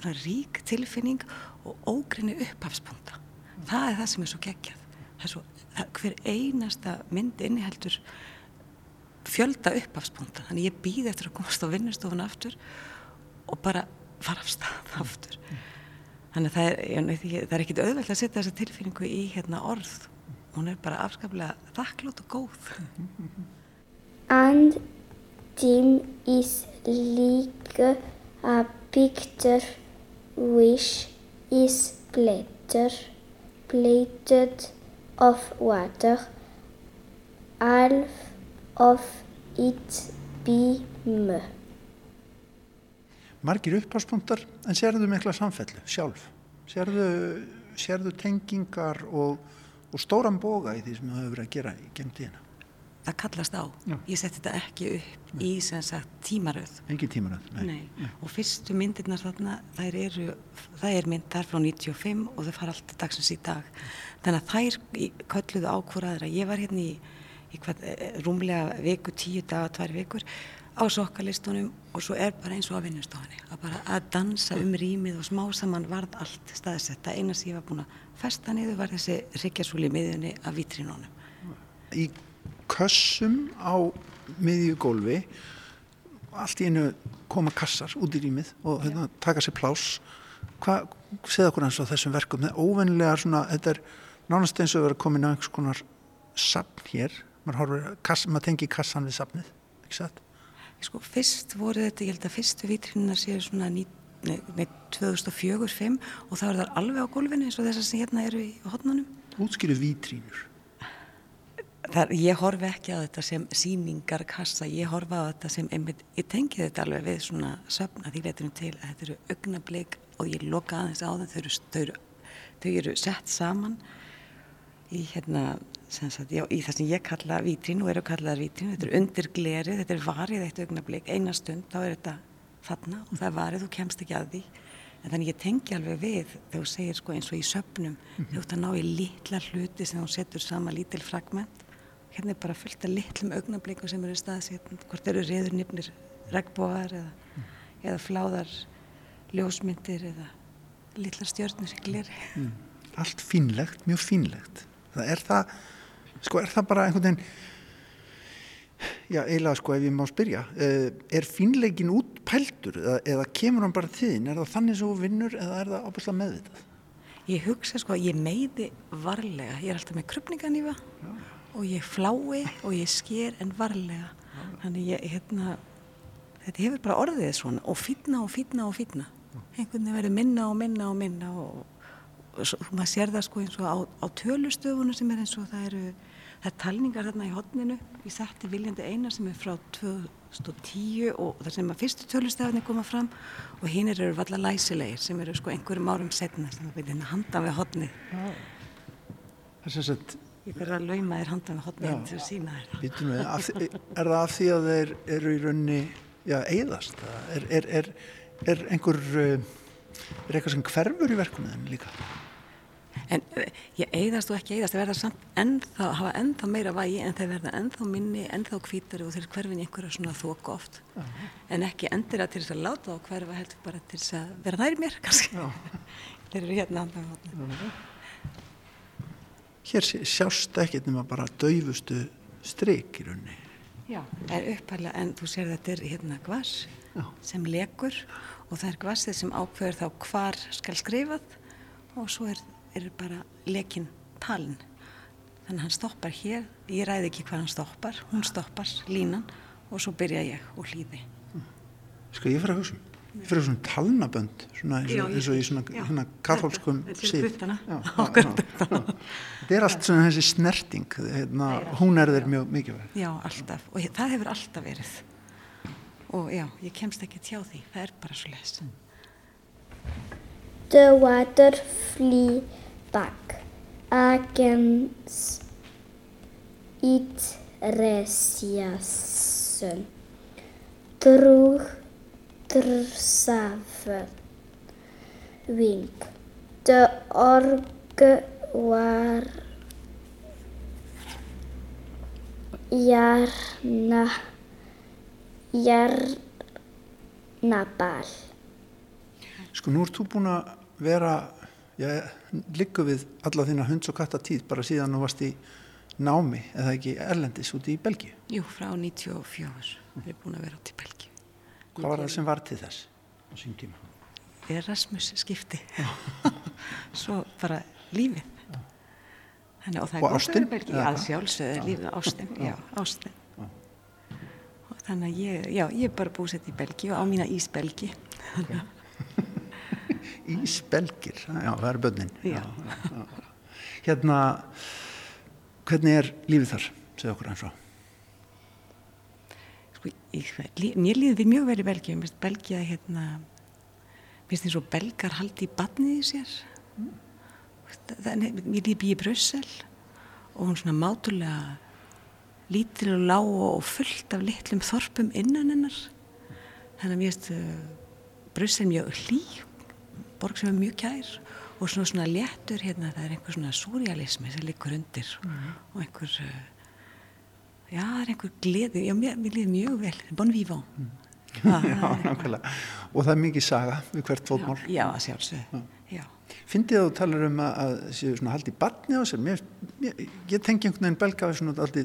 svona, rík tilfinning og ógrinni upphafspunta. Það er það sem er svo geggjað. Það er svo, það, hver einasta mynd inniheldur fjölda upphafspunta þannig ég býð eftir að komast á vinnustofun aftur og bara fara af stað aftur Þannig að það er, er ekkit auðvelt að setja þessa tilfinningu í hérna orð. Hún er bara afskaplega þakklátt og góð. And team is like a picture which is plated, plated of water. Half of it be mud. Margir uppháspunktar en sérðu mikla samfellu sjálf? Sérðu, sérðu tengingar og, og stóran boga í því sem það hefur verið að gera í gem tíðina? Það kallast á. Já. Ég setti þetta ekki upp í sem sagt tímaröð. Engi tímaröð? Nei. Og fyrstu myndirnar þarna, þær eru, það er mynd þar frá 95 og þau fara alltaf dagsins í dag. Þannig að þær í- kölluðu á hvora aðra. Ég var hérna í, í rúmlega viku, tíu daga, tvær vikur á sokkalistunum og svo er bara eins og á vinnustofunni. Að bara að dansa um rýmið og smá saman varð allt staðsett. Það eina sem ég var búin að festa niður var þessi hryggjasúli í miðjunni af vitrínónum. Í kössum á miðjugólfi allt í einu koma kassar út í rýmið og hérna, taka sér plás hvað segða okkur eins á þessum verkum það er óvennilega svona, þetta er nánast eins og að vera komin á einhvers konar sapn hér, maður kass, maður tengi kassan við sapnið, ekki satt Sko, fyrst voru þetta, ég held að fyrstu vitrinnar séu svona nei, nei, 2004-05 og það var alveg á gólfinu eins og þessar sem hérna eru í hotnunum. útskýru vítrínur Það, ég horfi ekki á þetta sem síningarkassa, ég horfi á þetta sem einmitt, ég tengi þetta alveg við svona söfna því leytunum til að þetta eru augnablik og ég loka aðeins á þeim, þau eru, þau eru sett saman í hérna, sagt, já, í það sem ég kalla vítrín og eru kallaðar vítrín, þetta er undir glerið, þetta er varið eitt augnablik, eina stund, þá er þetta þarna og það er varið, þú kemst ekki að því. En þannig ég tengi alveg við þegar þú segir sko eins og í söpnum, þú ert að ná í litla hluti sem þú setur sama lítil fragment. Hérna er bara fullt af litlum augnablikum sem eru staðsett, hvort eru reyðurnifnir regnbóðar eða, eða fláðar ljósmyndir eða litlar í gleri. allt fínlegt, mjög fínlegt það er það, sko er það bara einhvern veginn já, eiginlega sko ef ég má spyrja eh, er fínleikin út pældur eða, eða kemur hann bara þín, er það þannig svo vinnur eða er það ábærslega meðvitað? Ég hugsa sko að ég meiði varlega, ég er alltaf með krupninganífa og ég flái og ég sker en varlega. Þannig ég, hérna, þetta hefur bara orðið svona. Og fýtna og fýtna og fýtna. Einhvern veginn verður minna og minna og minna og, maður sér það sko eins og á, á tölustöfunum sem er eins og það eru, það er talningar þarna í hotninu. Ég setti viljandi eina sem er frá 2010 og það sem að fyrstu tölustöfunni koma fram og hinn eru valla læsilegir sem eru sko einhverjum árum setna sem að vilja handan við hotni. það er sem sagt, Ég verður að lauma þér handan við hotni Já. til að sína þér. er það af því að þeir eru í raunni já, eigðast er, er, er, er einhver eh, er eitthvað sem hverfur í verkunum líka En eh, ég eigðast og ekki eigðast, það verða samt ennþá, hafa ennþá meira vægi en þeir verða ennþá minni, ennþá hvítari og þeir hverfin einhverja svona þóku oft. En ekki endur að til þess að láta þá hverfa heldur bara til þess að vera nær mér kannski. þeir eru hérna handan við hotni. hér sjást ekkert nema bara daufustu raunni Já, er upphæðlega, en þú sér þetta er hérna gvass sem lekur og það er gvassið sem ákveður þá hvar skal skrifað og svo er, er bara lekin talin. Þannig hann stoppar hér, ég ræði ekki hvað hann stoppar, hún stoppar línan og svo byrja ég og hlýði. Sko ég fyrir að hugsa um, ég fyrir að hugsa um talnabönd, svona eins Já, og, ég- eins og í svona hérna, katholskum þetta- þetta er er allt svona þessi snerting, hérna, hún er þeir mjög mikilvæg. Já, alltaf. Og ég, það hefur alltaf verið. Og já, ég kemst ekki tjá því. Það er bara svo les. The water flee back against its resjasun. Trug drsafer ving. The org var jarna jarnabal. Sko nú ert þú búin að vera, já, liggu við alla þína hunds og katta tíð bara síðan þú varst í námi eða ekki erlendis úti í Belgíu. Jú, frá 94. Við erum búin að vera átt í Belgíu. Hvað var það sem var til þess á sín tíma? Erasmus skipti. Svo bara lífið. Þannig, og það Og er gott að vera Belgíu. Að sjálfsögðu lífið ástin. Já, ástin. Og Þannig að ég, já, ég er bara búsett í Belgíu á mína ísbelgi. Ísbelgir, já, það eru börnin. Já. Hérna, hvernig er lífið þar? Segð okkur eins og. Sko, ég, mér líður við mjög vel í Belgíu. Mér finnst Belgía, hérna, mér finnst eins og belgar haldi í badnið í sér. Þannig, mér líður býið í Brussel og hún svona mátulega lítil og lág og fullt af litlum þorpum innan hennar. Þannig að mér finnst uh, Brussel mjög hlý, borg sem er mjög kær og svona svona léttur hérna, það er einhver svona súrealismi sem liggur undir og einhver, uh, já, það er einhver gleði, já, mér, mér líður mjög vel, bon vivant. Já, nákvæmlega. Og það er mikið saga við hvert fótmál. Já, já. Fyndið að þú talar um að, að séu svona haldi í barni á sér. Mér, mér, ég tengi einhvern veginn belga við svona aldrei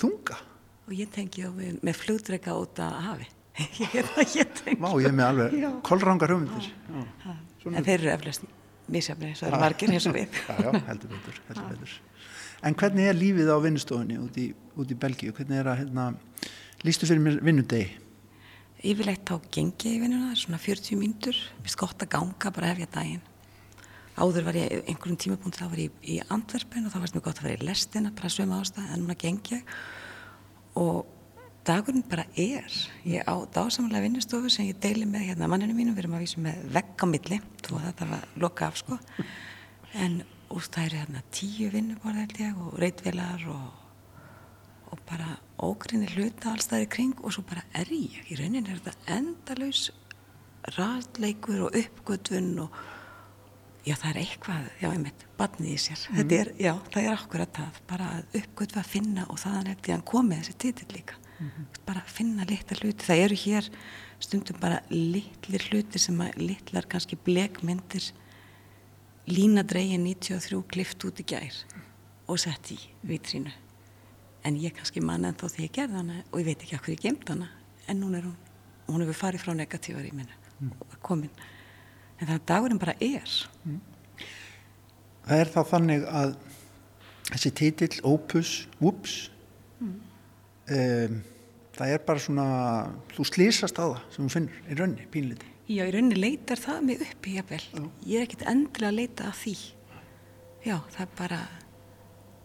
þunga. Og ég tengi á með flugdrega út að hafi. ég, ég með alveg Já. kolrangar hugmyndir. En þeir eru eflaust misjafni, svo eru margir eins og við. já, já, heldur betur, heldur betur. En hvernig er lífið á vinnustofunni út í, út í Belgíu? Hvernig er að, hérna, lístu fyrir mér vinnudegi? Yfirleitt þá gengi í vinnuna, svona 40 mínútur, mér finnst gott að ganga, bara hefja daginn. Áður var ég, einhverjum tímapunkt þá var ég í Antwerpen og þá varst mér gott að vera í lestina, bara sömu ástæð, en núna gengi. Og dagurinn bara er, ég á dásamlega vinnustofu sem ég deili með hérna manninu mínum, við erum að vísa með vegg á milli, þú að þetta var loka af sko. En úr það eru hérna tíu vinnuborð held ég og reitvélar og og bara ógrinni hluta allstaði kring og svo bara er ég. Í rauninni er þetta endalaus ræðleikur og uppgötvun og já það er eitthvað, já einmitt, badnið í sér. Þetta er, já það er akkurat það, bara uppgötva að finna og þaðan eftir hann komið þessi titill líka. Bara að finna litla hluti. Það eru hér stundum bara litlir hluti sem að litlar kannski blekmyndir línadregin 93 klift út í gær og sett í vitrínu. En ég kannski manna en þó því ég gerði hana og ég veit ekki hvað ég gemd hana en núna er hún, hún hefur farið frá negatívar í minna og er komin. En þannig að dagurinn bara er. Það er þá þannig að þessi titill, opus, whoops, um, það er bara svona, þú slýsast á það sem þú finnur í raunni, pínliti. já, í rauninni leitar það mig upp í jafnvel ég er ekkit endilega að leita að því. Já, það bara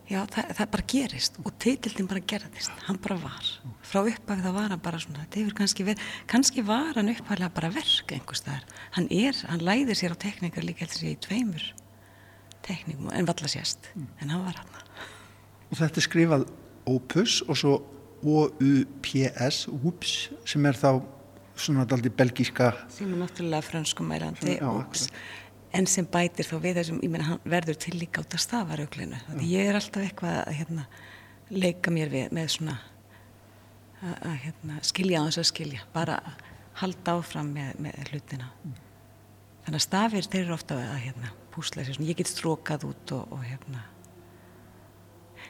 já, það, það bara gerist. Og titildin bara gerðist, hann bara var. Frá upphafið það var hann bara svona kannski verið, kannski var hann upphafið bara verk einhvers staðar, hann er hann læðir sér á teknikar líka heldur sér í tveimur teknikum, en valla sést. En hann var hann Og þetta er skrifað opus og svo O-U-P-S, whoops, sem er þá svona daldi belgíska, sem er náttúrulega frönskum mælandi Já, og, en sem bætir þá við þessum, hann verður til líka út af stafarauglinu því ég er alltaf eitthvað að hérna, leika mér við, með svona að, að hérna, skilja á þess að skilja. Bara halda áfram með, með hlutina. Þannig að stafir þeir eru ofta að hérna, púsla sér svona, ég get strókað út og, og hérna.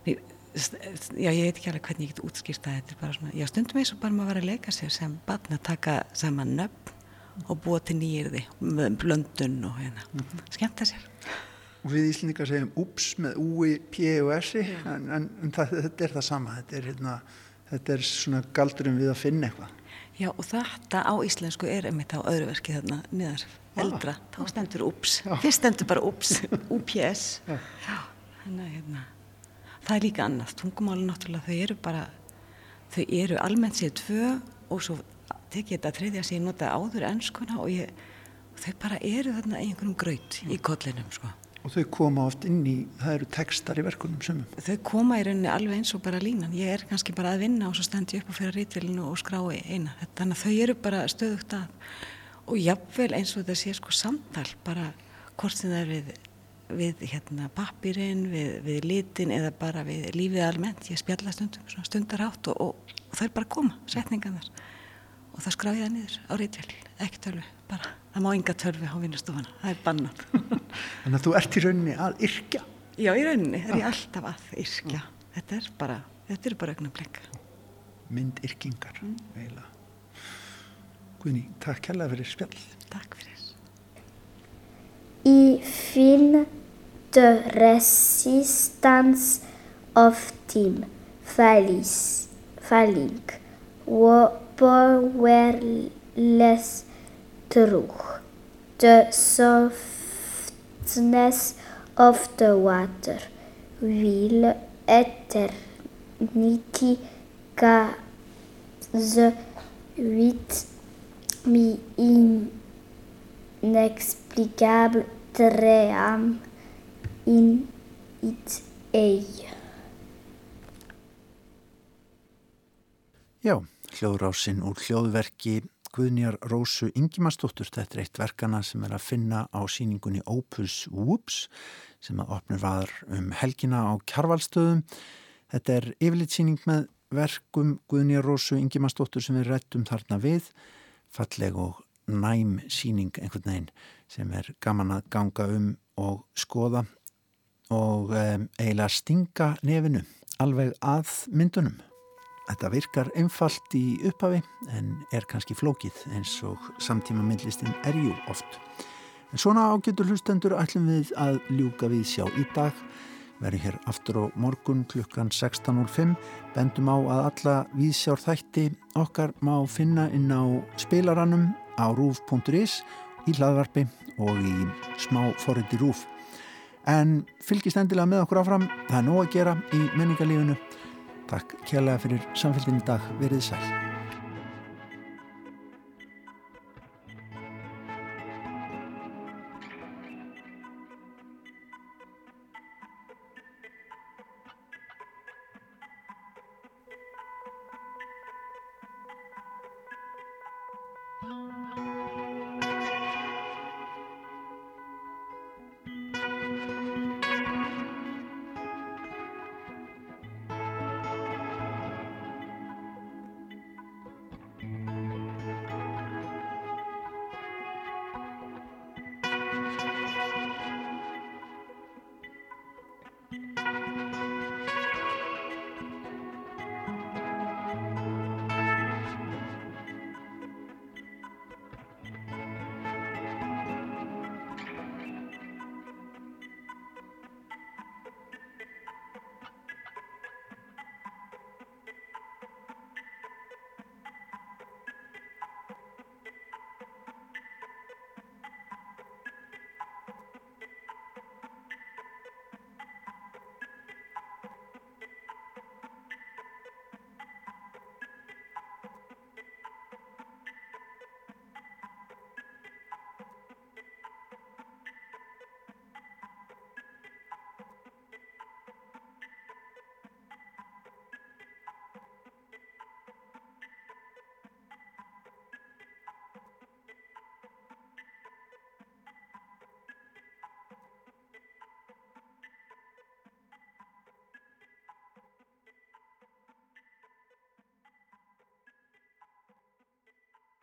Nei, já, ég veit ekki alveg hvernig ég get útskýrt það þetta er bara svona, já stundum eins og bara maður var að leika sér sem barn að taka saman nöfn og búa til nýjirði með blöndun og hérna skemmta sér. Og við Íslendingar segjum ups með U-I, P og S-i, en, en, en það, þetta er það sama, þetta er, hérna, þetta er svona galdurum við að finna eitthvað. já og þetta á íslensku er einmitt á öðru verki þarna niðar eldra, þá stendur ups fyrst stendur bara ups, UPS já, þannig að hérna það er líka annað, tungumáli náttúrulega þau eru bara, þau eru almennt sér tvö og svo tekið þetta þriðja sem ég nota áður ennskuna og ég, og þau bara eru þarna í einhverjum graut í kollinum sko. Og þau koma oft inn í, það eru textar í verkunum sumum. þau koma í rauninni alveg eins og bara línan. Ég er kannski bara að vinna og svo stend ég upp og fyrir rítvilinu og skrái eina. Þannig að þau eru bara stöðugt að. Og jafnvel eins og þetta sé sko samtal bara hvort sem það er við, við hérna pappirinn, við, við litin eða bara við lífið almennt. Ég spjalla stundum, svona stundarhátt og, og, og þau bara koma, setningarnar. Og það skráði það niður á rítvel ekki tölvu, bara, það má enga tölvu á vinnustofana, það er bannað. Þannig að þú ert í rauninni að yrkja. Já, í rauninni er ég alltaf að yrkja. Þetta er bara, þetta er bara augnablik. mynd yrkingar eiginlega. Guðni, takk kærlega fyrir spjall Takk fyrir. I fin de resistance of team. Fallis, falling powerless truth. The softness of the water. Will eternity cause with me inexplicable triumph in its age. Já, hljóðrásin úr hljóðverki Guðnjar Rósu Ingimarsdóttur. Þetta er eitt verkana sem er að finna á síningunni Opus Whoops sem að opnur var um helgina á Kjarvalstöðum. Þetta er yfirlitsýning með verkum Guðnjar Rósu Ingimarsdóttur sem við rettum þarna við. Falleg og næm síning einhvern veginn sem er gaman að ganga um og skoða og eiginlega stinga nefinu alveg að myndunum. Þetta virkar einfalt í upphafi en er kannski flókið eins og samtíma myndlistin er jú oft. En svona ágætur hlustendur ætlum við að ljúka við sjá í dag. Verður hér aftur á morgun klukkan 16.05. Bendum á að alla viðsjár þætti okkar má finna inn á spilaranum á rúf.is í hlaðvarpi og í smá forriti rúf. En fylgist endilega með okkur áfram. Það er nóg að gera í menningarlífinu. Takk kjærlega fyrir samfélgin í dag. Verið sæl.